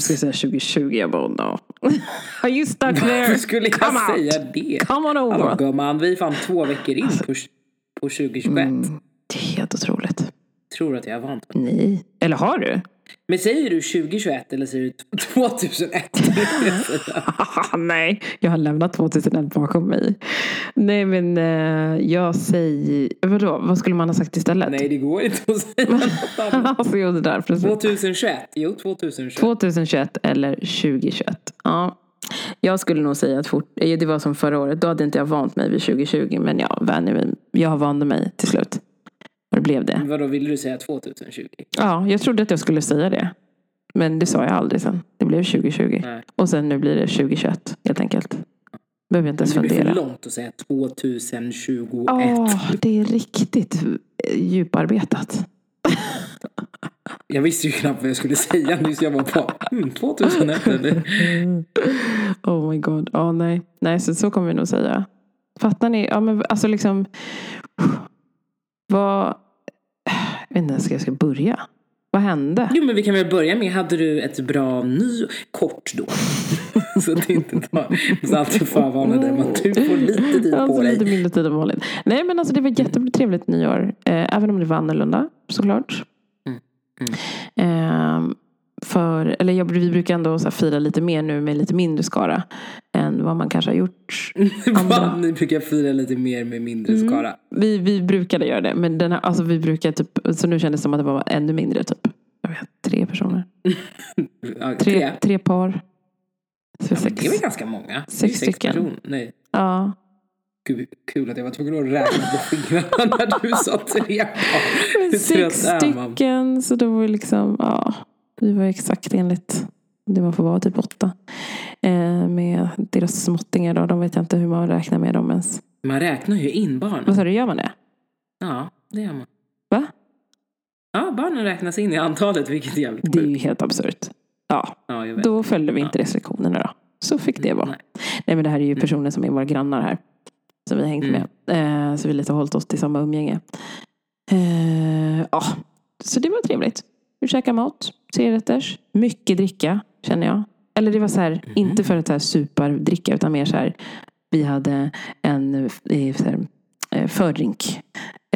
Du skulle säga 2020. Jag bara, no. Are you stuck there? Varför skulle jag Come out. säga det? Come on over. Hallå gumman, vi är fan två veckor in på, på 2021. Mm, det är helt otroligt. Tror att jag är vant med Nej. Eller har du? Men säger du 2021 eller säger du 2001? Nej, jag har lämnat 2001 bakom mig. Nej, men eh, jag säger... Vadå, vad skulle man ha sagt istället? Nej, det går inte att säga något annat. alltså, jo, det där, precis. 2021? Jo, 2021. 2021 eller 2021. Ja. Jag skulle nog säga att fort, eh, det var som förra året. Då hade inte jag vant mig vid 2020. Men jag vänjer mig. Jag vande mig till slut. Och det blev det. Vadå, ville du säga 2020? Ja, jag trodde att jag skulle säga det. Men det sa jag aldrig sen. Det blev 2020. Nej. Och sen nu blir det 2021 helt enkelt. Behöver jag inte ens Det blir för fundera. långt att säga 2021. Åh, det är riktigt djuparbetat. Jag visste ju knappt vad jag skulle säga nyss. Jag var på hmm, 2001 eller? Oh my god. Ja, nej. Nej, så, så kommer vi nog säga. Fattar ni? Ja, men alltså liksom. Vad. Jag vet inte ens hur jag ska börja. Vad hände? Jo men vi kan väl börja med, hade du ett bra ny kort då? så att det inte tar så alltid förvarna dig om att du får lite tid Alltså på lite dig. mindre tid än vanligt. Nej men alltså det var jättetrevligt nyår. Eh, även om det var annorlunda såklart. Mm, Eh, för, eller jag, vi brukar ändå så fira lite mer nu med lite mindre skara. Än vad man kanske har gjort. Va? Ni brukar fira lite mer med mindre Mm. skara. Vi, vi brukade göra det. Men den här, alltså vi brukar typ. Så nu kändes det som att det var ännu mindre typ. Jag vet, tre personer. Ja, Tre, tre par. Så Ja, sex. det är väl ganska många. Är Sex stycken. personer. Nej. Ja. Gud, kul att jag var tvungen att räkna på fingrarna när du sa tre par. Sex stycken. Så då var det liksom. Ja. Vi var exakt enligt. Det man får vara typ åtta. Eh, med deras småttingar då. De vet jag inte hur man räknar med dem ens. Man räknar ju in barnen. Vad sa du? Gör man det? Ja, det gör man. Va? Ja, barnen räknas in i antalet, vilket är jävligt Det är ju helt absurt. Ja. Ja, jag vet. Då följde vi inte restriktionerna då. Så fick det vara. Nej. Nej men det här är ju personer som är våra grannar här. Som vi har hängt Mm. med. Eh, så vi lite har hållit oss till samma umgänge. Eh, ja, så det var trevligt. Vi käkade mat, trerätters. Mycket dricka känner jag. Eller det var så här, Mhm. inte för att så här superdricka utan mer så här. Vi hade en eh, så här, eh, fördrink.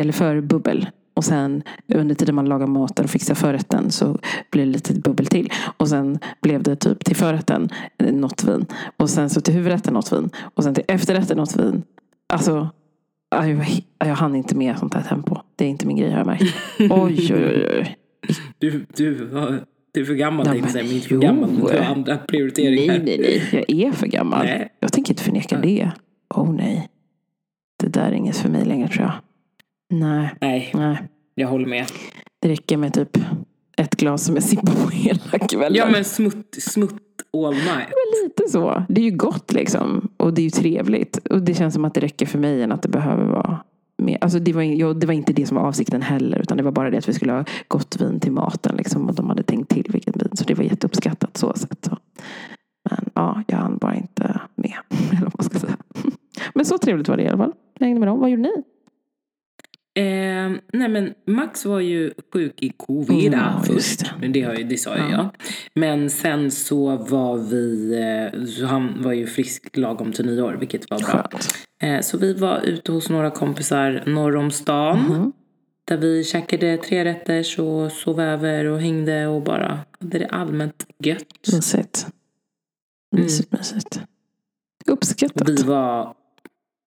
Eller förbubbel. Och sen under tiden man lagar maten och fixar förrätten så blir det lite bubbel till. Och sen blev det typ till förrätten eh, något vin. Och sen så till huvudrätten något vin. Och sen till efterrätten något vin. Alltså, ja, jag, jag hann inte med sånt här tempo. Det är inte min grej har jag märkt. Oj, oj, oj. oj. Du, du, du är för gammal tänkte jag säga. Men inte för gammal, men du har andra Nej, prioriteringar. nej, nej. Jag är för gammal. Nej. Jag tänker inte förneka det. Oh nej. Det där är inget för mig längre tror jag. Nej, Nej, nej. jag håller med. Det räcker med typ ett glas som jag sippar på hela kvällen. Ja, men smutt, smutt all night. Men lite så. Det är ju gott liksom. Och det är ju trevligt. Och det känns som att det räcker för mig än att det behöver vara mer. Alltså det var, ja, det var inte det som var avsikten heller. Utan det var bara det att vi skulle ha gott vin till maten. Liksom, och de hade tänkt till vilket vin. Så det var jätteuppskattat så sätt. Så. Men ja, jag hann bara inte med. Eller vad ska säga. Men så trevligt var det i alla fall. Jag hängde med dem. Vad gjorde ni? Eh, nej men Max var ju sjuk i covid Ja, just först. det. Det, har ju, det sa ju Ja. jag. Men sen så var vi, eh, så han var ju frisk lagom till nyår, vilket var bra. Skönt. Eh, så vi var ute hos några kompisar norr om stan. Mhm. Där vi käkade tre rätter och sov över och hängde och bara hade det allmänt gött. Mysigt. Mysigt, mysigt. Uppskattat. Vi var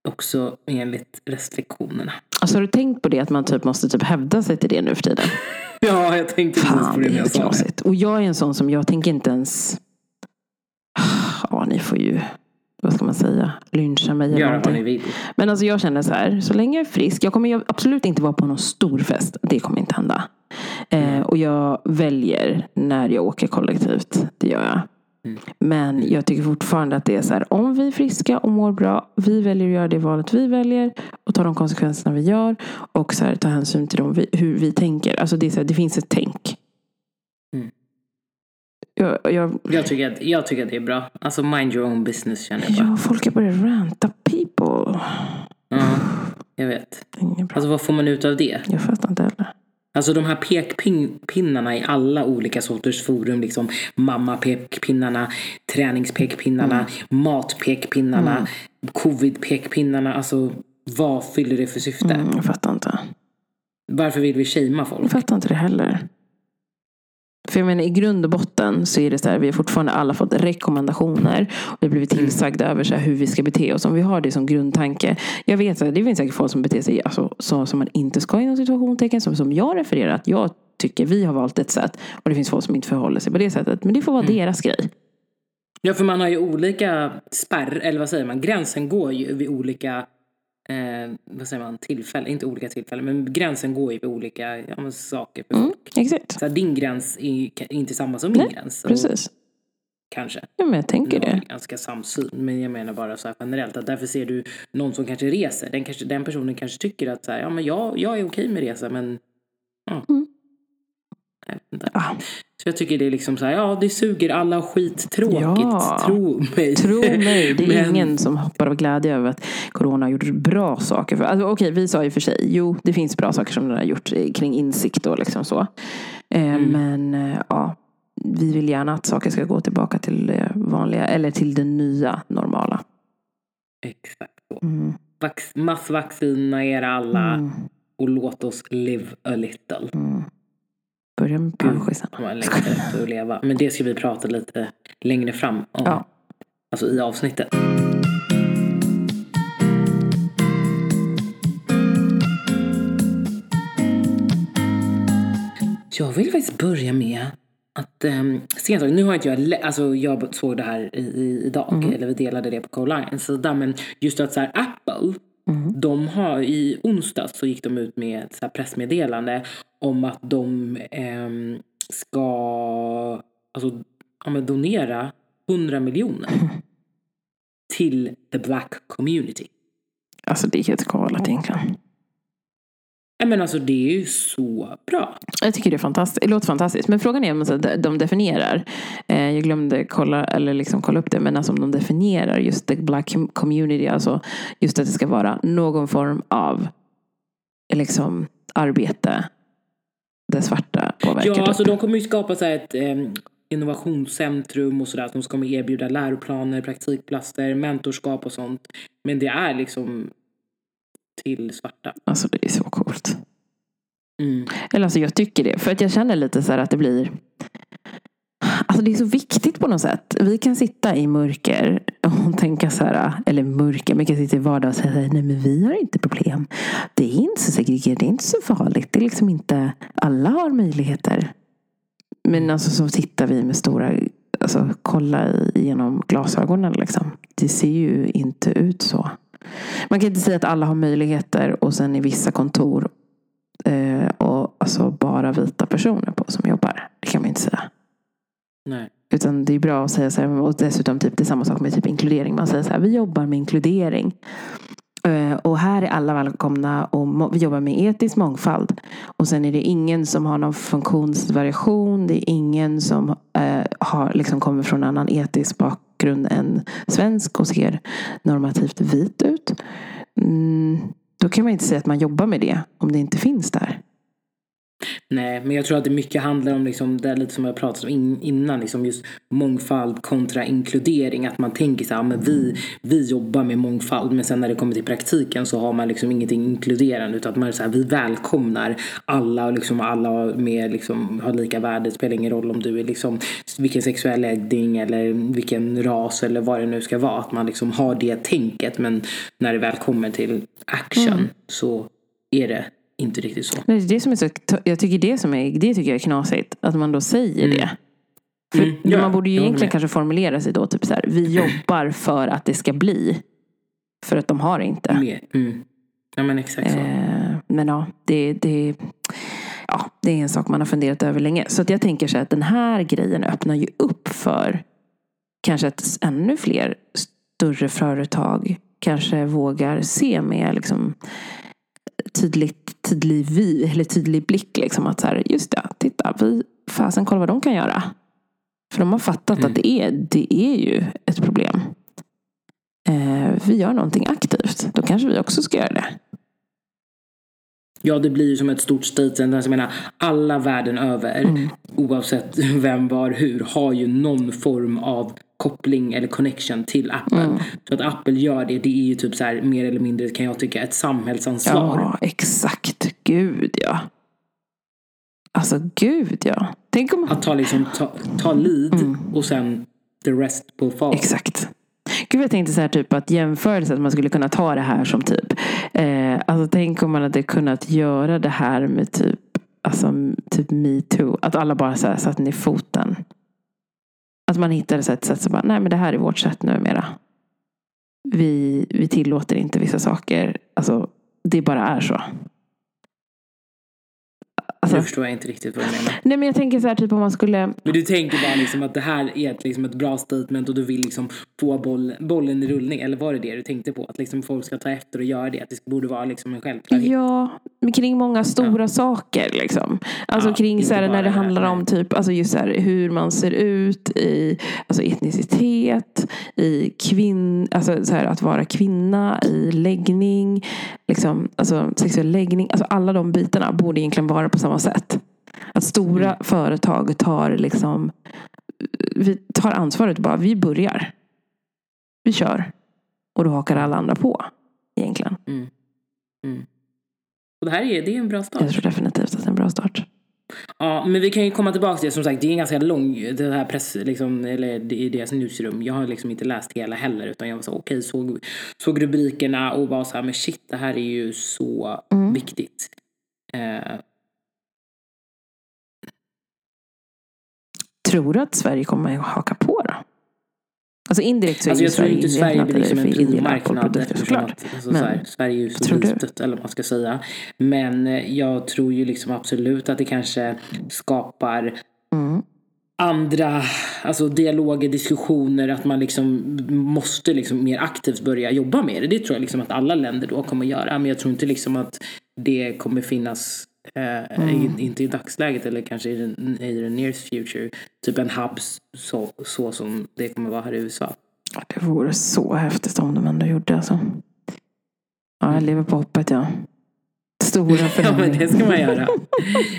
också enligt restriktionerna. Alltså har du tänkt på det att man typ måste typ hävda sig till det nu för tiden? Ja, jag tänkte precis på det när är jag sa det. Och jag är en sån som jag tänker inte ens... Ja, ni får ju, vad ska man säga, lyncha mig eller Göra vad någonting. ni vill. Men alltså jag känner så här, så länge jag är frisk. Jag kommer absolut inte vara på någon stor fest. Det kommer inte hända. Eh, och jag väljer när jag åker kollektivt. Det gör jag. Mm. Men jag tycker fortfarande att det är så här, om vi är friska och mår bra, vi väljer att göra det valet vi väljer och ta de konsekvenserna vi gör och så här, ta hänsyn till dem vi, hur vi tänker. Alltså det, är så här, det finns ett tänk. Jag, jag, Jag tycker, att, jag tycker att det är bra. Alltså mind your own business känner jag bara. ja, folk har börjat ranta people. Ja, jag vet. Alltså vad får man ut av det? Jag fattar inte heller. Alltså de här pekpinnarna i alla olika sorters forum. Liksom mamma-pekpinnarna, träningspekpinnarna, mm. matpekpinnarna, mm. covid-pekpinnarna. Alltså vad fyller det för syfte? Mm, jag fattar inte. Varför vill vi shamea folk? Jag fattar inte det heller. För jag menar i grund och botten så är det så här, vi har fortfarande alla fått rekommendationer. Och har blivit tillsagda mm. över så här, hur vi ska bete oss. Om vi har det som grundtanke. Jag vet att det finns säkert folk som beter sig alltså, så som man inte ska inom situationstecken. Som, som jag refererar att jag tycker vi har valt ett sätt. Och det finns folk som inte förhåller sig på det sättet. Men det får vara mm. deras grej. Ja, för man har ju olika spärr, eller vad säger man, gränsen går ju vid olika eh, vad säger man, tillfällen, inte olika tillfällen, men gränsen går ju vid olika ja, saker för mm, folk. Exakt. Så din gräns är inte samma som min Nej, gräns. Och, precis. Kanske. Ja, men jag tänker det. Ganska samsyn. Men jag menar bara så här generellt att därför ser du någon som kanske reser. Den, kanske, den personen kanske tycker att så här, ja, men jag, jag är okej med resa men ja. Mm. Ah. Så jag tycker det är liksom så här, ja det suger alla skittråkigt, ja. tro mig. Tro mig, det är Men... ingen som hoppar av glädje över att Corona har gjort bra saker. För, alltså, okej, vi sa ju för sig, jo det finns bra saker som den har gjort kring insikt och liksom så. Eh, mm. Men eh, ja, vi vill gärna att saker ska gå tillbaka till det vanliga, eller till det nya normala. Exakt så. Mm. massvaccinera alla mm. och låt oss live a little. Börja med pensionsen. Ja, längtar efter att leva. Men det ska vi prata lite längre fram om. Ja. Alltså i avsnittet. Jag vill faktiskt börja med att um, sent, nu har inte jag, alltså jag såg det här i, i, idag, mm. eller vi delade det på Coline. Så där, men just att så här, Apple Mm. De har i onsdags så gick de ut med ett pressmeddelande om att de eh, ska alltså, ja, donera 100 miljoner till the black community. Alltså det är helt galet egentligen. Men alltså det är ju så bra. Jag tycker det, är fantastiskt. det låter fantastiskt. Men frågan är om de definierar. Eh, jag glömde kolla, eller liksom kolla upp det. Men alltså om de definierar just the black community. Alltså just att det ska vara någon form av liksom, arbete. Där svarta påverkar. Ja, alltså de kommer ju skapa så ett eh, innovationscentrum och sådär. Som ska erbjuda läroplaner, praktikplatser, mentorskap och sånt. Men det är liksom till svarta. Alltså det är så coolt. Mm. Eller alltså jag tycker det. För att jag känner lite så här att det blir Alltså det är så viktigt på något sätt. Vi kan sitta i mörker och tänka så här, eller mörker, men vi kan sitta i vardag och säga nej men vi har inte problem. Det är inte så segregerat, det är inte så farligt. Det är liksom inte, alla har möjligheter. Men alltså så tittar vi med stora, alltså kolla genom glasögonen liksom. Det ser ju inte ut så. Man kan inte säga att alla har möjligheter och sen i vissa kontor eh, och alltså bara vita personer på som jobbar. Det kan man inte säga. Nej. Utan det är bra att säga så här, och dessutom typ, det är samma sak med typ inkludering. Man säger så här, vi jobbar med inkludering. Eh, och här är alla välkomna och vi jobbar med etisk mångfald. Och sen är det ingen som har någon funktionsvariation. Det är ingen som eh, har, liksom kommer från annan etisk bakgrund än svensk och ser normativt vit ut. Mm, då kan man inte säga att man jobbar med det om det inte finns där. Nej, men jag tror att det mycket handlar om liksom, det är lite som jag pratat om in, innan, liksom just mångfald kontra inkludering. Att man tänker så här, men vi, vi jobbar med mångfald men sen när det kommer till praktiken så har man liksom ingenting inkluderande utan att man så här, vi välkomnar alla och liksom alla med liksom, har lika värde. Det spelar ingen roll om du är liksom vilken sexuell läggning eller vilken ras eller vad det nu ska vara. Att man liksom har det tänket men när det väl kommer till action mm. så är det inte riktigt så. Nej, det som är så jag tycker det, som är, det tycker jag är knasigt. Att man då säger mm. det. För mm, ja, man borde ju egentligen kanske formulera sig då typ så här. Vi jobbar för att det ska bli. För att de har inte. Mm. Ja men exakt så. Eh, men ja, det, det, ja, det är en sak man har funderat över länge. Så att jag tänker så att den här grejen öppnar ju upp för kanske att ännu fler större företag kanske vågar se med liksom tydligt, tydlig vy, eller tydlig blick. Liksom, att så här, just det, titta, vi, fasen kolla vad de kan göra. För de har fattat mm. att det är, det är ju ett problem. Eh, vi gör någonting aktivt. Då kanske vi också ska göra det. Ja, det blir ju som ett stort statement. Alltså, jag menar, alla världen över, Mm. oavsett vem, var, hur, har ju någon form av koppling eller connection till Apple. Mm. Så att Apple gör det, det är ju typ så här mer eller mindre kan jag tycka ett samhällsansvar. Ja, exakt. Gud ja. Alltså gud ja. Tänk om... Att ta, liksom, ta, ta lead Mm. och sen the rest will follow. Exakt. Gud jag tänkte så här typ att jämförelse att man skulle kunna ta det här som typ. Eh, alltså tänk om man hade kunnat göra det här med typ. Alltså typ metoo. Att alla bara så här satte ner foten. Att man här ett sätt som bara, nej men det här är vårt sätt numera. Vi, vi tillåter inte vissa saker. Alltså det bara är så. Alltså, Nu förstår jag inte riktigt vad du menar. nej men jag tänker så här typ om man skulle. Men du tänker bara liksom att det här är ett, liksom ett bra statement och du vill liksom få boll, bollen i rullning. Eller var det det du tänkte på? Att liksom folk ska ta efter och göra det? Att det borde vara liksom en självklarhet? Ja, kring många stora saker liksom. Alltså Ja, kring så här, när det handlar om typ, alltså just så här, hur man ser ut i alltså etnicitet, i kvinn, alltså så här, att vara kvinna, i läggning, liksom, alltså sexuell läggning. Alltså alla de bitarna borde egentligen vara på samma sätt. Att stora Mm. företag tar liksom vi tar ansvaret bara, vi börjar. Vi kör. Och då hakar alla andra på. Egentligen. Mm. Mm. Och det här är, det är en bra start. Jag tror definitivt att det är en bra start. Ja, men vi kan ju komma tillbaka till det. Som sagt, det är en ganska lång, det här press, liksom, eller det är deras newsroom. Jag har liksom inte läst hela heller. Utan jag var så okej, såg, såg rubrikerna och var så här, men shit, det här är ju så Mm. viktigt. Eh, Tror du att Sverige kommer att haka på då? Alltså indirekt så är Alltså ju jag tror Sverige inte Sverige blir liksom en alkoholprodukter eftersom såklart. att alltså, Men så här, Sverige är ju så litet eller vad man ska säga. Men eh, jag tror ju liksom absolut att det kanske skapar Mm. andra alltså dialoger, diskussioner, att man liksom måste liksom mer aktivt börja jobba med det. Det tror jag liksom att alla länder då kommer göra. Men jag tror inte liksom att det kommer finnas Eh, Mm. Inte i dagsläget eller kanske i den, i den nearest future. Typ en hub så, så som det kommer vara här i USA. Det vore så häftigt om de ändå gjorde alltså. Ja, jag lever på hoppet ja. Stora Ja men förändringar. det ska man göra.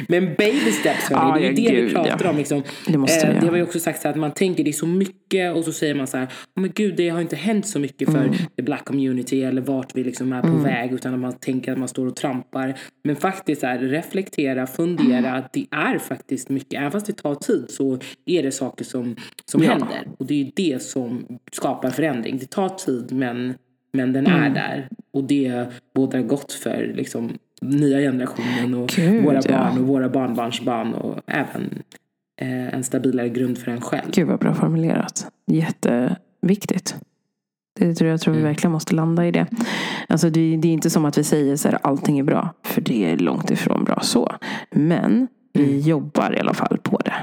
Men baby steps Ja, det är det vi gud, pratar ja. om. Liksom. Det måste vi Eh, det var ju också sagt så här att man tänker det är så mycket och så säger man så här, "Åh, men gud det har inte hänt så mycket för Mm. the black community eller vart vi liksom är på väg utan att man tänker att man står och trampar. Men faktiskt så här, reflektera, fundera att det är faktiskt mycket, även fast det tar tid så är det saker som, som Ja. händer. Och det är ju det som skapar förändring. Det tar tid men, men den Mm. är där. Och det bådar gott för liksom, nya generationen och Gud, våra ja. barn och våra barnbarnsbarn och även eh, en stabilare grund för en själv. Gud vad bra formulerat. Jätteviktigt. Det tror jag tror vi Mm. verkligen måste landa i det. Alltså det, det är inte som att vi säger så här allting är bra. För det är långt ifrån bra så. Men vi Mm. jobbar i alla fall på det.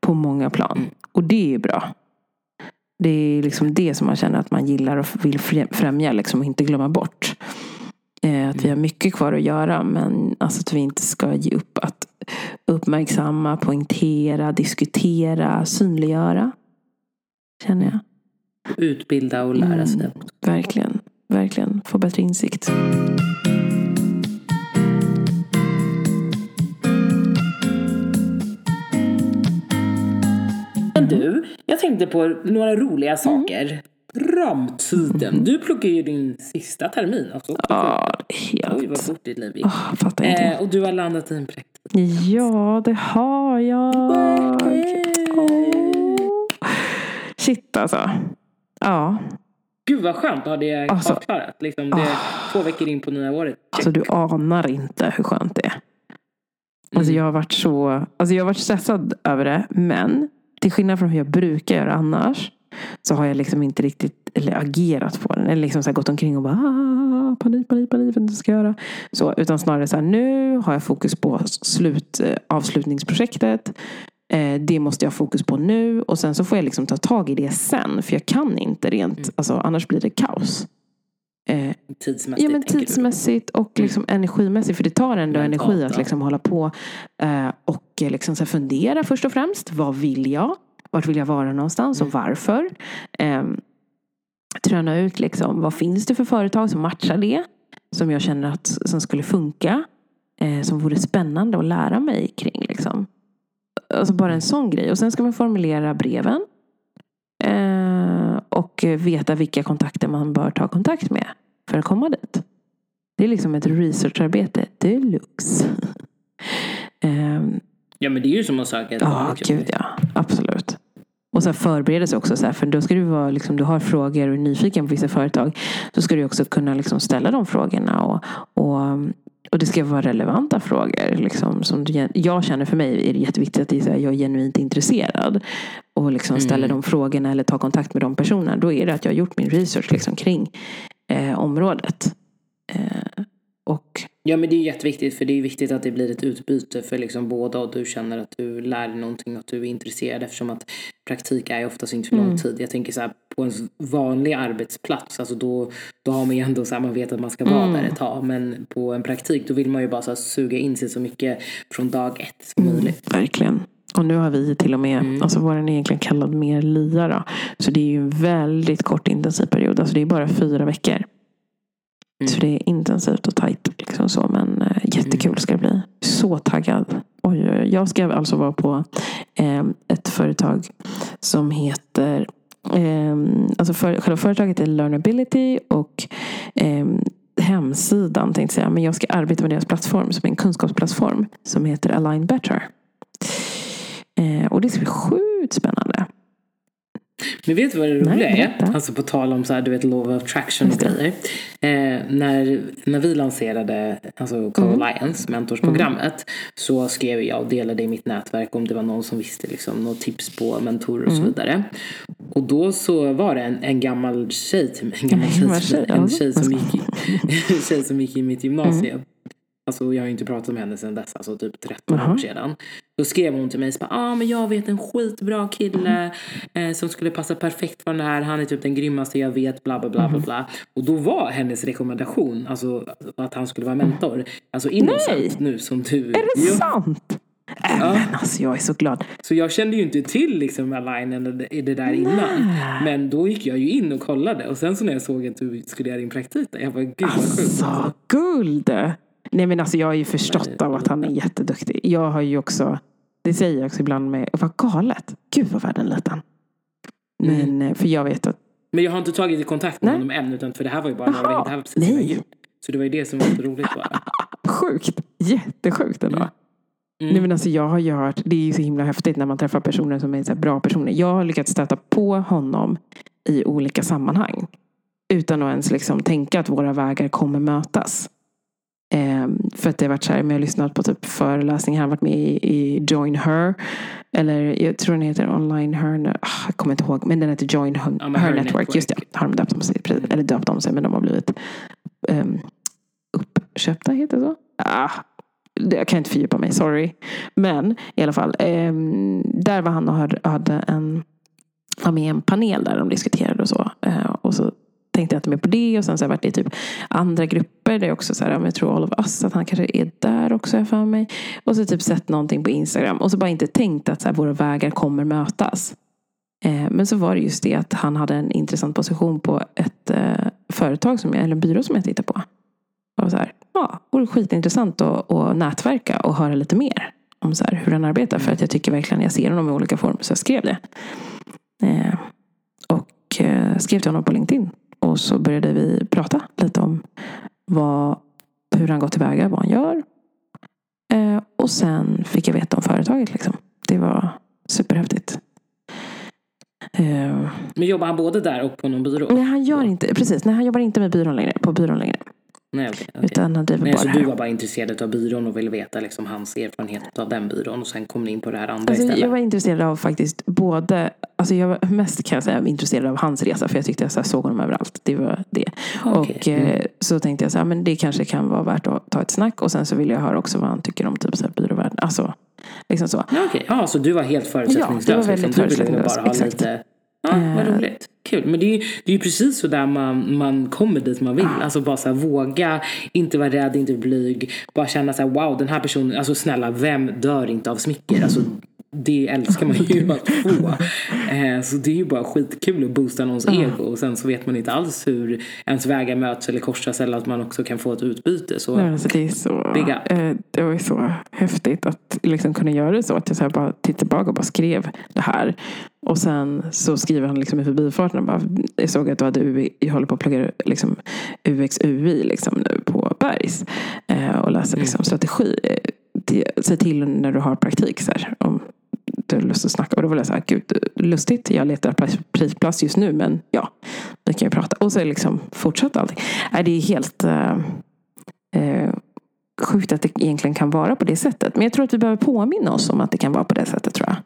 På många plan. Mm. Och det är bra. Det är liksom det som man känner att man gillar och vill frä- främja liksom, och inte glömma bort. Eh, att vi har mycket kvar att göra men alltså att vi inte ska ge upp att uppmärksamma, poängtera, diskutera, synliggöra. Känner jag. Utbilda och lära sig. Mm. Verkligen, verkligen. Få bättre insikt. Men du, jag tänkte på några Mm. roliga saker. Framtiden. Du pluggar ju din sista termin. Alltså, Ja, Oj, vad helt. fort ditt liv gick. Oh, jag fattar inte. Eh, och du har landat i en präkt. Ja, det har jag. Åh. Shit alltså. Ja, Gud vad skönt att ha det Alltså- avklarat. Liksom, det är två veckor in på nya året. alltså du anar inte hur skönt det är. Alltså Mm. jag har varit så, alltså jag har varit stressad över det. Men till skillnad från hur jag brukar göra annars. Så har jag liksom inte riktigt eller agerat på den. Eller liksom så gått omkring och bara ah, panik, panik, panik. Vad ska jag göra? Så, utan snarare så här nu har jag fokus på slut, eh, avslutningsprojektet. Eh, det måste jag ha fokus på nu. Och sen så får jag liksom ta tag i det sen. För jag kan inte rent, Mm. alltså annars blir det kaos. Eh, Tidsmässigt Ja men tidsmässigt och liksom energimässigt. För det tar ändå Mentalt, energi att ja. liksom hålla på eh, och liksom så fundera först och främst. Vad vill jag? Vart vill jag vara någonstans och varför? Eh, träna ut liksom, vad finns det för företag som matchar det? Som jag känner att som skulle funka. eh, som vore spännande att lära mig kring. Liksom. Alltså bara en sån grej. Och sen ska man formulera breven. Eh, och veta vilka kontakter man bör ta kontakt med för att komma dit. Det är liksom ett researcharbete deluxe. eh, Ja men det är ju som att söka ett Ja, gud ja. Absolut. Och så förberedelse också. Så här, för då ska du vara, liksom, du har frågor och är nyfiken på vissa företag. Så ska du också kunna liksom, ställa de frågorna. Och, och, och det ska vara relevanta frågor. Liksom, som du, jag känner för mig är det jätteviktigt att det är så här, jag är genuint intresserad. Och liksom ställer de frågorna eller tar kontakt med de personerna. Då är det att jag har gjort min research liksom, kring eh, området. Eh, och Ja men det är jätteviktigt för det är viktigt att det blir ett utbyte för liksom båda och du känner att du lär dig någonting och att du är intresserad eftersom att praktik är oftast inte för lång Mm. tid. Jag tänker så här på en vanlig arbetsplats, alltså då, då har man ju ändå så här, man vet att man ska vara Mm. där ett tag men på en praktik då vill man ju bara så här, suga in sig så mycket från dag ett som Mm. möjligt. Verkligen. Och nu har vi till och med, Mm. alltså våran är egentligen kallad mer LIA då. Så det är ju en väldigt kort intensiv period. Alltså det är bara fyra veckor. Mm. Så det är intensivt och tajt. Liksom så. Men eh, jättekul ska det bli. Så taggad. Oj, jag ska alltså vara på eh, ett företag som heter eh, alltså för, själva företaget är Learnability och eh, hemsidan tänkte jag säga. Men jag ska arbeta med deras plattform som är en kunskapsplattform som heter Align Better. Eh, och det ska bli sjukt spännande. Men vet du vad det roliga är? Alltså på tal om så här, du vet, law of attraction och grejer. Eh, när, när vi lanserade alltså Mm. Co-Alliance, mentorsprogrammet, så skrev jag och delade i mitt nätverk om det var någon som visste liksom, något tips på mentorer och Mm. så vidare. Och då så var det en, en gammal tjej till mig, en gammal tjej, en tjej som gick, en tjej som gick i mitt gymnasium. Mm. Alltså jag har inte pratat med henne sedan dess, alltså typ 13 Jaha. år sedan. Då skrev hon till mig, så bara, ah, men jag vet en skitbra kille eh, som skulle passa perfekt för den här. Han är typ den grymmaste jag vet, bla bla bla bla bla. Och då var hennes rekommendation, alltså att han skulle vara mentor, alltså innocent Nej! nu som du. Är det Jo. sant? Äh, men alltså jag är så glad. Så jag kände ju inte till liksom alignen i det där innan. Men då gick jag ju in och kollade och sen så när jag såg att du skulle göra din praktik där, jag bara gud vad sjukt. Alltså, guld! Nej men alltså jag har ju förstått av att han är jätteduktig. Jag har ju också, det säger jag också ibland med, vad galet. Gud vad världen är liten. Men, eh, för jag vet att, Men jag har inte tagit i kontakt med Nej. honom än utan för det här var ju bara några veckor, det här var precis innan nej. Så det var ju det som var så roligt bara. sjukt, jättesjukt ändå. Mm. Nej men alltså jag har ju hört, det är ju så himla häftigt när man träffar personer som är så bra personer. Jag har lyckats stöta på honom i olika sammanhang. Utan att ens liksom tänka att våra vägar kommer mötas. Ehm, för att det har varit så här, men jag har lyssnat på typ föreläsningar, han har varit med i, i Join Her. Eller jag tror den heter Online Her, ah, jag kommer inte ihåg, men den heter Join Her, Ja, Her Her Network. Network. Just det, har de döpt om sig, precis. eller döpt om sig, men de har blivit um, uppköpta, heter det så? Ah, jag kan inte fördjupa mig, sorry. Men i alla fall, ehm, där var han och hade, hade en, var med i en panel där de diskuterade och så. Eh, och så tänkte jag inte mer på det. Och sen så har jag varit i typ andra grupper. Där jag också så här, jag tror All of Us, att han kanske är där också har jag för mig. Och så typ sett någonting på Instagram. Och så bara inte tänkt att så här, våra vägar kommer mötas. Eh, men så var det just det att han hade en intressant position på ett eh, företag, som jag, eller en byrå som jag tittar på. Och så här, ja, det vore skitintressant att, att nätverka och höra lite mer om så här, hur han arbetar. För att jag tycker verkligen jag ser honom i olika former. Så jag skrev det. Eh, och eh, skrev till honom på LinkedIn. Och så började vi prata lite om vad, hur han går tillväga, vad han gör. Eh, och sen fick jag veta om företaget. Liksom. Det var superhäftigt. Eh, Men jobbar han både där och på någon byrå? nej, han gör inte, precis, nej, han jobbar inte med byrån längre, på byrån längre. Nej, okej. okej. Utan han driver Nej, bara så det du här. var bara intresserad av byrån och ville veta liksom hans erfarenhet av den byrån och sen kom ni in på det här andra Alltså, istället? jag var intresserad av faktiskt både, alltså jag var mest kan jag säga intresserad av hans resa för jag tyckte jag så här, såg honom överallt. Det var det. Okej. Och eh, så tänkte jag så här, men det kanske kan vara värt att ta ett snack och sen så vill jag höra också vad han tycker om typ så här byråvärlden. Alltså, liksom så. Okej. Ja, så du var helt förutsättningslös? Ja, det var väldigt liksom. Du ville bara ha exakt. lite... Ja, vad Eh. roligt. Kul. Men det är ju det är ju precis så där man, man kommer dit man vill. Alltså bara så här, våga, inte vara rädd, inte blyg. Bara känna så här, wow, den här personen, alltså snälla, vem dör inte av smicker? Alltså, det älskar man ju att få. Eh, så det är ju bara skitkul att boosta någons mm. ego och sen så vet man inte alls hur ens vägar möts eller korsas eller att man också kan få ett utbyte. Så, Nej, alltså det, är så eh, det var ju så häftigt att liksom kunna göra det så. Att jag så bara tittade tillbaka och bara skrev det här. Och sen så skriver han liksom i förbifarten bara, jag såg att du hade UI, jag håller på att plugga liksom UX UI liksom nu på Bergs. Eh, och läser liksom mm. strategi. Säg till när du har praktik så här, om har lust att snacka. Och då var jag så här, gud lustigt, jag letar praktikplats just nu men ja, vi kan ju prata. Och så liksom fortsatte allting. Nej, det är helt eh, eh, sjukt att det egentligen kan vara på det sättet. Men jag tror att vi behöver påminna oss om att det kan vara på det sättet tror jag.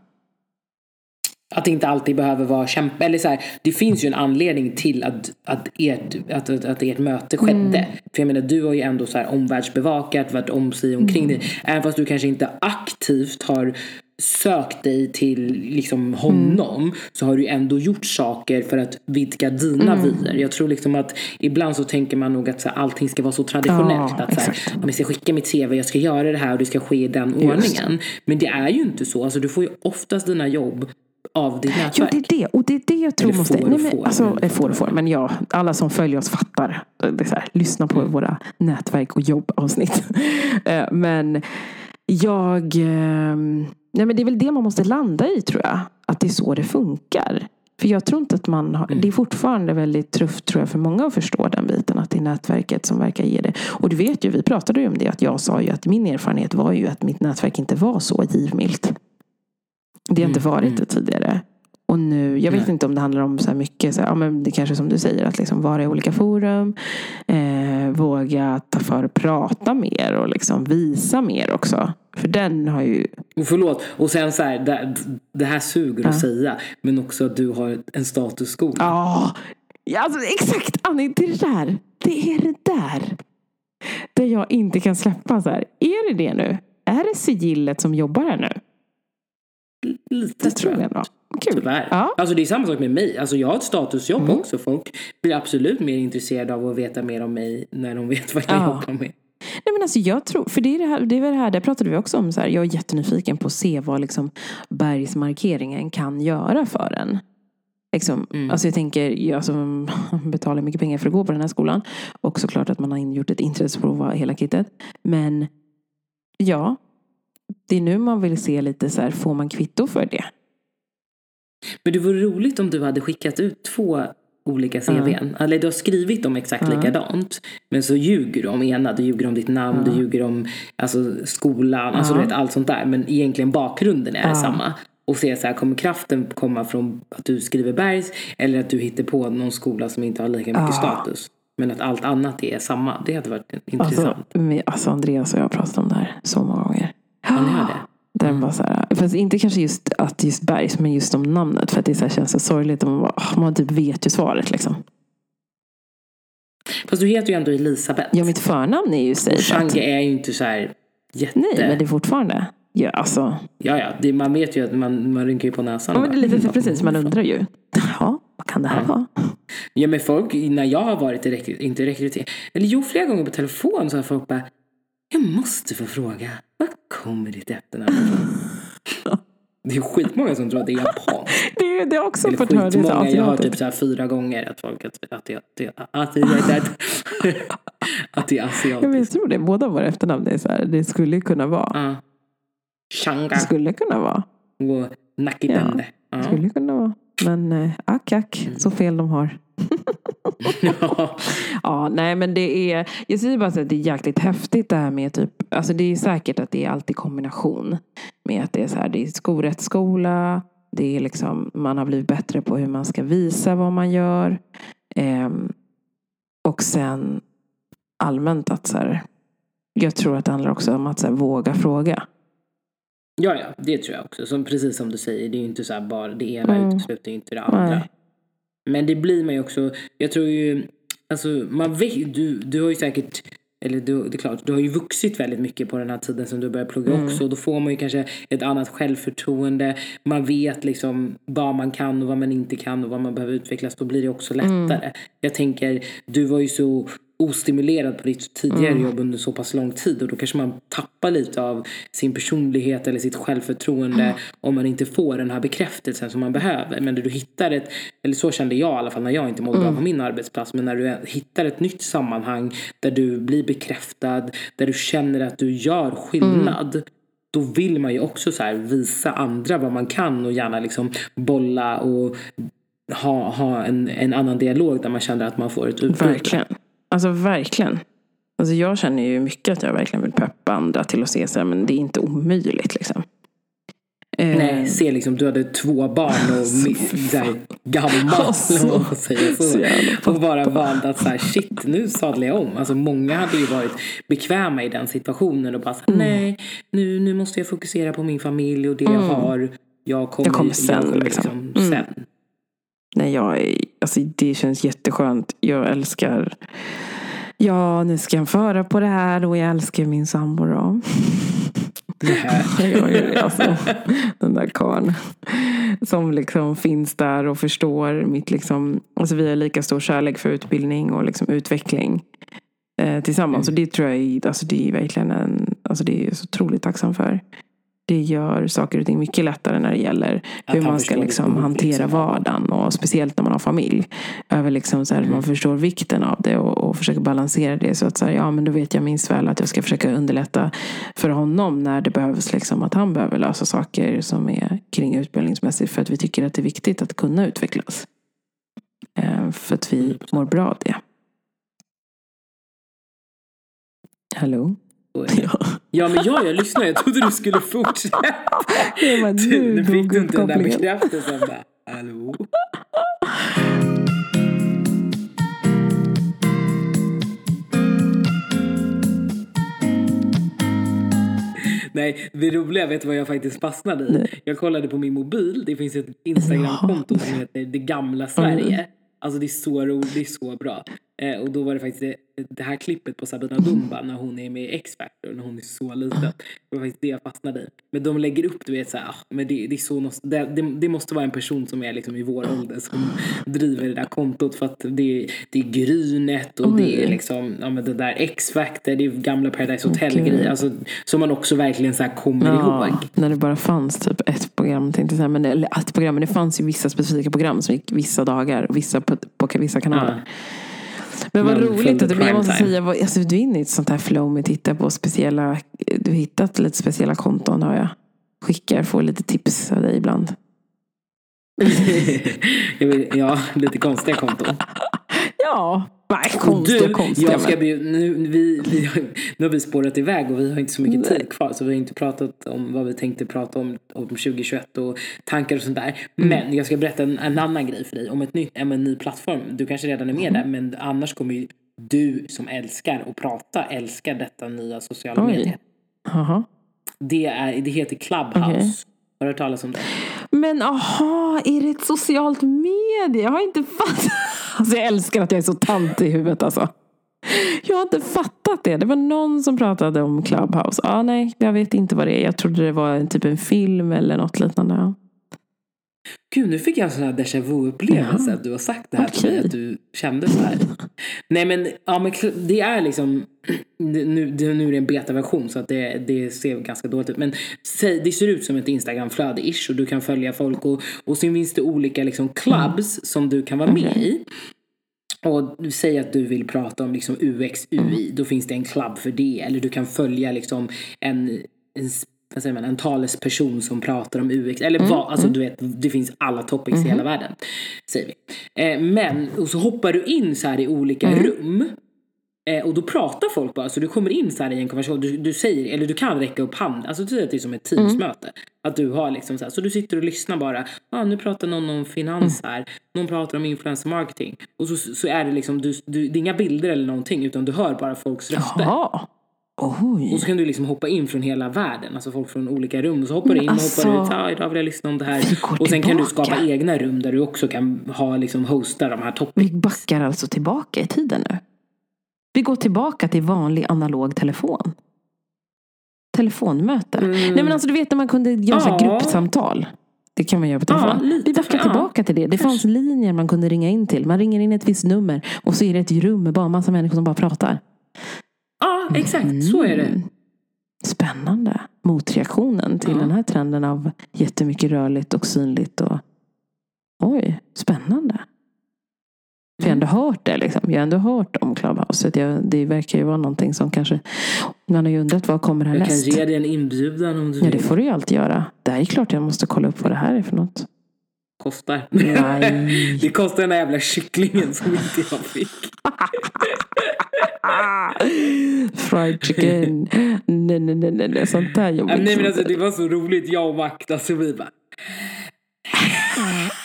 Att det inte alltid behöver vara kämpa. Eller så här, det finns ju en anledning till att, att, ert, att, att, att ert möte skedde. Mm. För jag menar, du har ju ändå så här omvärldsbevakat, varit om sig omkring mm. dig. Även fast du kanske inte aktivt har sökt dig till liksom honom mm. så har du ändå gjort saker för att vidga dina mm. vyer. Jag tror liksom att ibland så tänker man nog att så här, allting ska vara så traditionellt. Ja, att så här, jag ska skicka mitt CV, jag ska göra det här och det ska ske i den Just. ordningen. Men det är ju inte så. Alltså, du får ju oftast dina jobb av ditt nätverk. Ja, det är det. Och det är det jag tror Eller måste... Får, nej, men, får, alltså, men, får och får. Men ja, alla som följer oss fattar. Det är så här, lyssna på mm. våra nätverk och jobbavsnitt. Eh, men jag... Nej, men det är väl det man måste landa i tror jag. Att det är så det funkar. För jag tror inte att man har, mm. det är fortfarande väldigt tufft tror jag för många att förstå den biten. Att det är nätverket som verkar ge det. Och du vet ju, vi pratade ju om det. Att jag sa ju att min erfarenhet var ju att mitt nätverk inte var så givmilt. Det har inte mm, varit mm. det tidigare. Och nu, jag vet Nej. inte om det handlar om så mycket, så här, ja, men det kanske som du säger, att liksom vara i olika forum. Eh, våga ta för och prata mer och liksom visa mer också. För den har ju... Förlåt, och sen så här, det, det här suger ja. att säga. Men också att du har en statusskola. Ja, ja alltså, exakt Annie, det är det där. Det är det där. Det jag inte kan släppa så här. Är det det nu? Är det sigillet som jobbar här nu? Lite det tror jag. Kul. Tyvärr. Ja. Alltså det är samma sak med mig. Alltså jag har ett statusjobb mm. också. Folk blir absolut mer intresserade av att veta mer om mig när de vet vad jag ja. jobbar med. Nej men alltså jag tror, för det är det här, det är det här, där pratade vi också om så här, jag är jättenyfiken på att se vad liksom bergsmarkeringen kan göra för en. Liksom, mm. Alltså jag tänker, jag alltså, betalar mycket pengar för att gå på den här skolan. Och såklart att man har gjort ett intresseprov och hela kittet. Men ja, det är nu man vill se lite så här, får man kvitto för det? Men det vore roligt om du hade skickat ut två olika CVn. Mm. Eller du har skrivit dem exakt mm. likadant. Men så ljuger du om ena. Du ljuger om ditt namn, mm. du ljuger om alltså, skolan, alltså du vet allt sånt där. Men egentligen bakgrunden är samma. Och se så här, kommer kraften komma från att du skriver Bergs eller att du hittar på någon skola som inte har lika mycket status? Men att allt annat är samma. Det hade varit intressant. Alltså, alltså Andreas och jag har pratat om det här så många gånger. Ja, ni har det? Den var så här, fast inte kanske just att just Bergs, men just om namnet. För att det så här, känns så sorgligt. Man, bara, man typ vet ju svaret liksom. Fast du heter ju ändå Elisabeth. Ja, mitt förnamn är ju Seifert. Är ju inte så här jätte... Nej, men det är fortfarande. Ja, alltså. Ja, ja. Det, man vet ju att man, man rynkar ju på näsan. Ja, men det är lite mm. precis. Man undrar ju. Ja, vad kan det här ja. vara? Ja, men folk, när jag har varit i rekrytering, inte rekrytering, eller jo, flera gånger på telefon så har folk bara jag måste få fråga, var kommer ditt efternamn? Det är skitmånga som tror att det är japanskt. Det är det också fått höra. Jag har typ så här fyra gånger att folk att, att, att, att, att det är asiatiskt. Jag tror det, båda våra efternamn är så här, det skulle kunna vara. Uh. Shanga. Det skulle kunna vara. Och Nakitende. Ja, det skulle kunna vara. Men äh, ack, ack, mm. så fel de har. ja. ja, nej men det är, jag säger bara så att det är jäkligt häftigt det här med typ, alltså det är säkert att det är alltid kombination med att det är så här, det är skorättsskola, det är liksom, man har blivit bättre på hur man ska visa vad man gör. Eh, och sen allmänt att så här, jag tror att det handlar också om att så här, våga fråga. Ja, ja, det tror jag också. Som, precis som du säger, det är ju inte så här bara det ena mm. utesluter inte det andra. Nej. Men det blir man ju också, jag tror ju, alltså man vet, du, du har ju säkert eller du, det är klart, du har ju vuxit väldigt mycket på den här tiden som du började plugga mm. också. Då får man ju kanske ett annat självförtroende. Man vet liksom vad man kan och vad man inte kan och vad man behöver utvecklas. Då blir det också lättare. Mm. Jag tänker, du var ju så ostimulerad på ditt tidigare Mm. jobb under så pass lång tid och då kanske man tappar lite av sin personlighet eller sitt självförtroende Mm. om man inte får den här bekräftelsen som man behöver. Men när du hittar ett, eller så kände jag i alla fall när jag inte mådde Mm. bra på min arbetsplats, men när du hittar ett nytt sammanhang där du blir bekräftad, där du känner att du gör skillnad. Mm. Då vill man ju också så visa andra vad man kan och gärna liksom bolla och ha, ha en, en annan dialog där man känner att man får ett utbyte. Verkligen. Alltså verkligen. Alltså jag känner ju mycket att jag verkligen vill peppa andra till att se så här, men det är inte omöjligt liksom. Eh, Nej, se liksom du hade två barn och Så mi- fy så här, fan. gammal Alltså, säger. så Så, och bara valde att så här, shit nu sadlar jag om. Alltså många hade ju varit bekväma i den situationen och bara så här, Mm. nej nu, nu måste jag fokusera på min familj och det jag har. Jag kommer, Jag kommer sen, jag kommer liksom. liksom Mm. sen. Nej, jag är, alltså det känns jätteskönt. Jag älskar Ja, nu ska jag föra på det här och jag älskar min sambo då. Jag är alltså, den där karln som liksom finns där och förstår mitt liksom, alltså vi har lika stor kärlek för utbildning och liksom utveckling eh, tillsammans. Och det tror jag är, alltså det är verkligen en, alltså det är jag så otroligt tacksam för. Det gör saker och ting mycket lättare när det gäller Att hur man ska liksom hantera vardagen och speciellt när man har familj. Över liksom så här, Mm. Man förstår vikten av det och, och försöker balansera det så att så här, ja men då vet jag minst väl att jag ska försöka underlätta för honom när det behövs liksom att han behöver lösa saker som är kring utbildningsmässigt för att vi tycker att det är viktigt att kunna utvecklas. Eh, för att vi mår bra av det. Hallå? Ja. Ja men ja, jag lyssnar. Jag trodde du skulle fortsätta. Jag bara, nu nu fick du inte den där bekräftelsen. Bara, Hallå? Nej, det roliga, vet du vad jag faktiskt fastnade i? Nej. Jag kollade på min mobil, det finns ett Instagramkonto som heter Det gamla Sverige. Alltså det är så roligt, det är så bra. Eh, och då var det faktiskt det, det här klippet på Sabina Dumba när hon är med i X-Factor, när hon är så liten. Det var faktiskt det jag fastnade i. Men de lägger upp, du vet såhär, ah, men det, det är så det, det, det måste vara en person som är liksom i vår ålder som driver det där kontot för att det, är- det är Grynet och det är Oj. liksom, ja men det där X-Factor, det är gamla Paradise. Hotel-grejer. Alltså, som man också verkligen så kommer Ja, ihåg. när det bara fanns typ ett program. Tänkte jag men det, eller ett program, men det fanns ju vissa specifika program som gick vissa dagar, vissa på, på vissa kanaler. Men vad roligt att du, jag måste säga, vad- alltså, du är inne i ett sånt här flow med att titta på speciella, du har hittat lite speciella konton har jag. Skickar, får lite tips av dig ibland. ja, lite konstiga konton. Ja, nej, konstiga, du, konstiga. jag ska bli, nu, vi, vi, nu har vi spårat iväg och vi har inte så mycket Nej. tid kvar så vi har inte pratat om vad vi tänkte prata om, om 2021 och tankar och sånt där. Mm. Men jag ska berätta en, en annan grej för dig om ett nytt, om en ny plattform. Du kanske redan är med Mm. där men annars kommer ju du som älskar att prata älskar detta nya sociala Oj. medier. Jaha. Det, är, det heter Clubhouse. Okej. Har du hört talas om det? Men aha, är det ett socialt medie? Jag har inte fattat. Alltså jag älskar att jag är så tant i huvudet alltså. Jag har inte fattat det. Det var någon som pratade om Clubhouse. Ah, nej, jag vet inte vad det är. Jag trodde det var en, typ en film eller något liknande. Gud, nu fick jag en sån här déjà vu-upplevelse att du har sagt det här till mig, att du kände så här. Nej men, ja, men det är liksom, nu, det, nu är det en betaversion så att det, det ser ganska dåligt ut. Men det ser ut som ett Instagram-flöde-ish och du kan följa folk och, och sen finns det olika liksom clubs som du kan vara med i. Och du säger att du vill prata om liksom UX, UI, då finns det en klubb för det. Eller du kan följa liksom en, en, vad säger man, en talesperson som pratar om UX. Eller vad, alltså du vet, det finns alla topics i hela världen. Säger vi. Eh, men, och så hoppar du in så här i olika rum. Eh, och då pratar folk bara, så du kommer in så här i en konversation, du, du säger, eller du kan räcka upp handen, alltså du säger att det är som ett teamsmöte. Att du har liksom så här, så du sitter och lyssnar bara, ah, nu pratar någon om finans här, någon pratar om influencer marketing. Och så, så är det liksom, du, du, det är inga bilder eller någonting, utan du hör bara folks röster. Jaha. Oj. Och så kan du liksom hoppa in från hela världen, alltså folk från olika rum. Och så hoppar du in och alltså, hoppar ut, ah, idag vill jag lyssna om det här. Och sen kan du tillbaka. skapa egna rum där du också kan ha liksom hosta de här topp... Vi backar alltså tillbaka i tiden nu. Vi går tillbaka till vanlig analog telefon. Telefonmöte. Nej men alltså du vet när man kunde göra Ja. gruppsamtal. Det kan man göra på telefon. Ja, Vi backar tillbaka till det. Det fanns linjer man kunde ringa in till. Man ringer in ett visst nummer och så är det ett rum med bara en massa människor som bara pratar. Ja, exakt. Så är det. Mm. Spännande. Motreaktionen till Ja. den här trenden av jättemycket rörligt och synligt. Och... Oj, spännande. För jag har ändå hört det. Liksom. Jag har ändå hört om Clubhouse. Jag, det verkar ju vara någonting som kanske... Man har ju undrat vad kommer Jag härnäst. kan ge dig en inbjudan om du Ja, det vill. får du ju alltid göra. Det är klart jag måste kolla upp vad det här är för något. Kostar. Nej. Det kostar den där jävla kycklingen som inte jag fick. Fried chicken. Nej, nej, nej, nej, nej. Sånt där jobbigt. Nej men alltså det var så roligt, jag och Makt, alltså vi bara...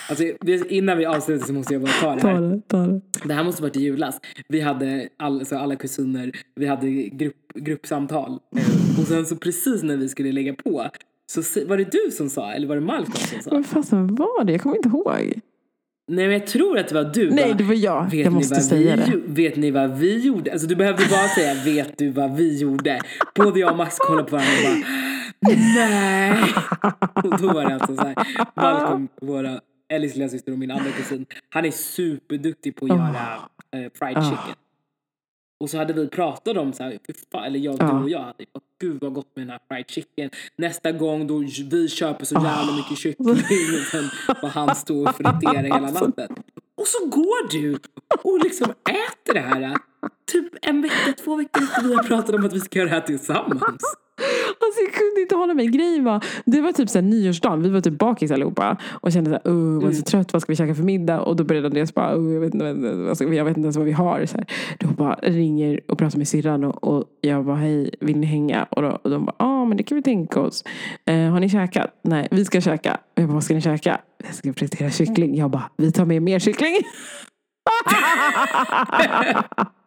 Alltså, innan vi avslutar så måste jag bara ta det Ta här. det, ta det. Det här måste varit i julas. Vi hade all, så alla kusiner, vi hade grupp, gruppsamtal. Eh, Och sen så precis när vi skulle lägga på så var det du som sa, eller var det Malcolm som sa? Vad fasen var det? Jag kommer inte ihåg. Nej men jag tror att det var du. Nej, bara, det var jag. Vet Jag ni måste vad säga vi, det. Vet ni vad vi gjorde? Alltså du behövde bara säga vet du vad vi gjorde? Både jag och Max kollade på varandra och bara nej. Och då var det alltså så här. Malcolm, våra Ellis lillasyster och min andra kusin. Han är superduktig på att göra eh, fried Ah. chicken. Och så hade vi pratat om så här, fan, eller jag, Ja. du och jag hade gud vad gott med den här fried chicken. Nästa gång då vi köper så Ah. jävla mycket kyckling och sen får han stå och fritera hela Alltså. natten. Och så går du och liksom äter det här. Typ en vecka, två veckor efter vi har pratat om att vi ska göra det här tillsammans. Alltså jag kunde inte hålla mig. Grejen var, det var typ så här nyårsdagen. Vi var typ bakis allihopa. Och kände så här, oh, jag är så Mm. trött. Vad ska vi käka för middag? Och då började Andreas bara, oh, jag, vet inte, vad ska, jag vet inte ens vad vi har. Så här. Då bara ringer och pratar med syrran. Och, och jag bara, hej, vill ni hänga? Och, då, och de bara, ja ah, men det kan vi tänka oss. Eh, har ni käkat? Nej, vi ska käka. Jag bara, vad ska ni käka? Jag ska fritera kyckling. Jag bara, vi tar med mer kyckling.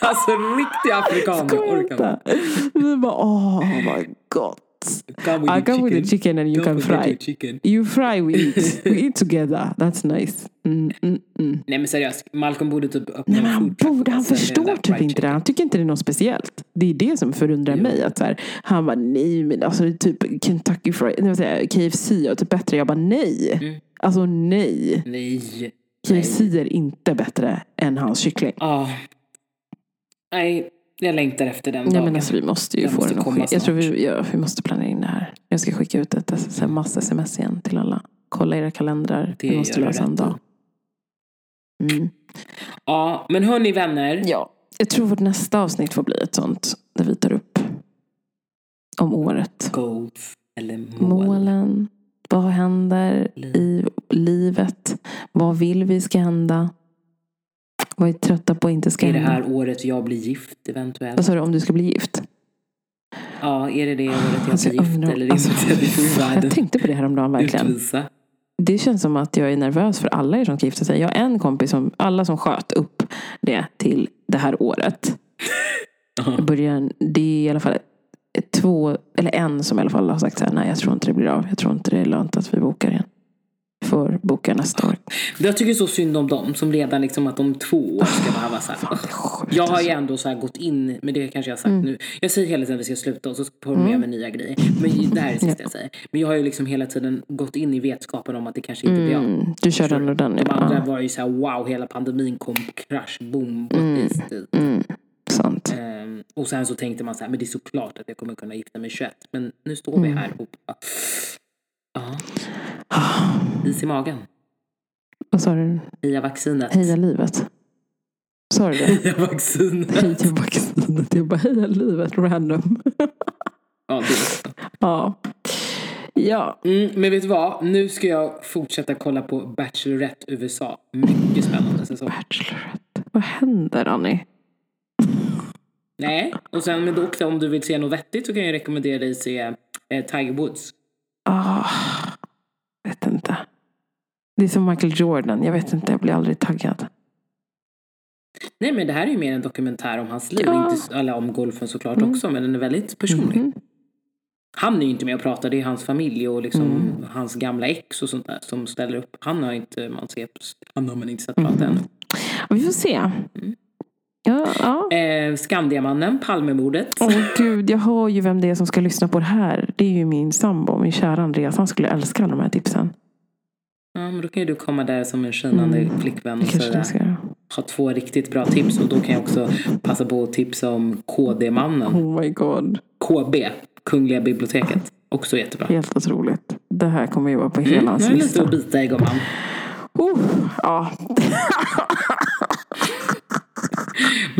Alltså Skoja orkar inte. Vi bara, oh my god. Come I come with the chicken and you Don't can fry. chicken. You fry, we eat. We eat together. That's nice. Mm, mm, mm. Nej men seriöst, Malcolm borde typ öppna Nej, en men han och borde, han förstår typ inte det. Han tycker inte det är något speciellt. Det är det som förundrar Jo. mig. Att så här, han bara, nej men alltså typ Kentucky Fried, nej, jag, KFC är typ bättre. Jag bara, nej. Mm. Alltså nej. Nej. KFC är inte bättre än hans kyckling. Ja. Nej, jag längtar efter den Nej dagen. men alltså vi måste ju Den få måste den komma ske. Jag tror vi, ja, vi måste planera in det här. Jag ska skicka ut ett SS mass-sms igen till alla. Kolla era kalendrar. Det vi måste lösa en dag. Mm. Ja, men hörni vänner. Ja. Jag tror vårt nästa avsnitt får bli ett sånt. Där vi tar upp om året. Goals eller mål. Målen. Vad händer i livet? Vad vill vi ska hända? Vad är trötta på inte ska Är det här året jag blir gift eventuellt? Vad sa du om du ska bli gift? Ja, är det det året jag Alltså, blir gift undrar- eller alltså, inte? Jag tänkte på det häromdagen verkligen. utvisa. Det känns som att jag är nervös för alla er som ska gifta sig. Jag har en kompis som, alla som sköt upp det till det här året. I början, det är i alla fall två, eller en som i alla fall har sagt så här, nej jag tror inte det blir av. Jag tror inte det är lönt att vi bokar igen. Vi får boka nästa år. Jag tycker så synd om dem som redan liksom att om två år ska behöva så här. Fan, sjukt, Jag har ju alltså. ändå så här gått in, men det kanske jag har sagt Mm. nu. Jag säger hela tiden att vi ska sluta och så får de med mig nya grejer. Men det här är det sista jag säger. Men jag har ju liksom hela tiden gått in i vetskapen om att det kanske inte blir av. Mm, du kör den och den. De andra Ja. var ju så här, wow, hela pandemin kom, crash, boom, mm. Mm, sant. Um, och sen så tänkte man så här, men det är såklart att jag kommer kunna gifta mig 21. Men nu står vi här och bara, ja, is i magen. Vad sa du? Heja vaccinet. Heja livet. Sa du det? Heja vaccinet. Heja vaccinet. Jag bara heja livet random. Ja, det också. ja. Ja. Mm, men vet du vad? Nu ska jag fortsätta kolla på Bachelorette USA. Mycket spännande säsong. Bachelorette. Vad händer Annie? Nej, och sen men också om du vill se något vettigt så kan jag rekommendera dig att se eh, Tiger Woods. Ah, vet inte. Det är som Michael Jordan. Jag vet inte, jag blir aldrig taggad. Nej men det här är ju mer en dokumentär om hans liv. Ja. Inte alla om golfen såklart också men den är väldigt personlig. Mhm. Han är ju inte med och pratar, det är hans familj och liksom Mm. hans gamla ex och sånt där som ställer upp. Han har inte man sett, han har man inte sett Mm. prata än. Ja, Vi får se. Ja, ja. Eh, Skandiamannen, Palmemordet. Åh gud, jag hör ju vem det är som ska lyssna på det här. Det är ju min sambo, min kära Andreas. Han skulle älska alla de här tipsen. Ja, men då kan ju du komma där som en skinande Mm. flickvän och säga, ha två riktigt bra tips. Och då kan jag också passa på att tipsa om KD-mannen. Oh my god. KB, Kungliga biblioteket. Också jättebra. Helt otroligt. Det här kommer ju vara på hela Mm, hans nu är det lite lista. att bita i gumman. Oh, ja.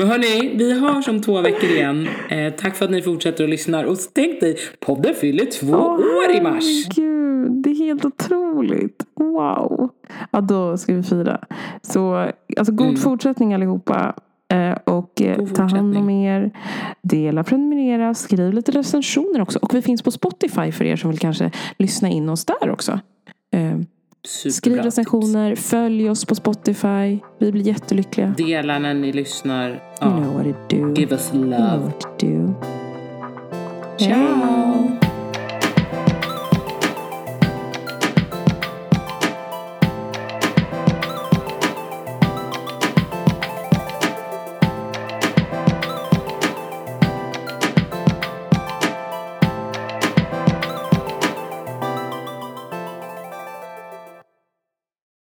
Men hörni, vi hörs om två veckor igen. Eh, tack för att ni fortsätter och lyssnar. Och tänk dig, podden fyller två Åh, år i mars. Herregud, det är helt otroligt. Wow. Ja, då ska vi fira. Så alltså, god Mm. fortsättning allihopa. Eh, och eh, ta hand om er. Dela, prenumerera, skriv lite recensioner också. Och vi finns på Spotify för er som vill kanske lyssna in oss där också. Superbra skriv tips. recensioner, följ oss på Spotify. Vi blir jättelyckliga. Dela när ni lyssnar. You Ja. know what to do. Give us You know love. what to do. Ciao!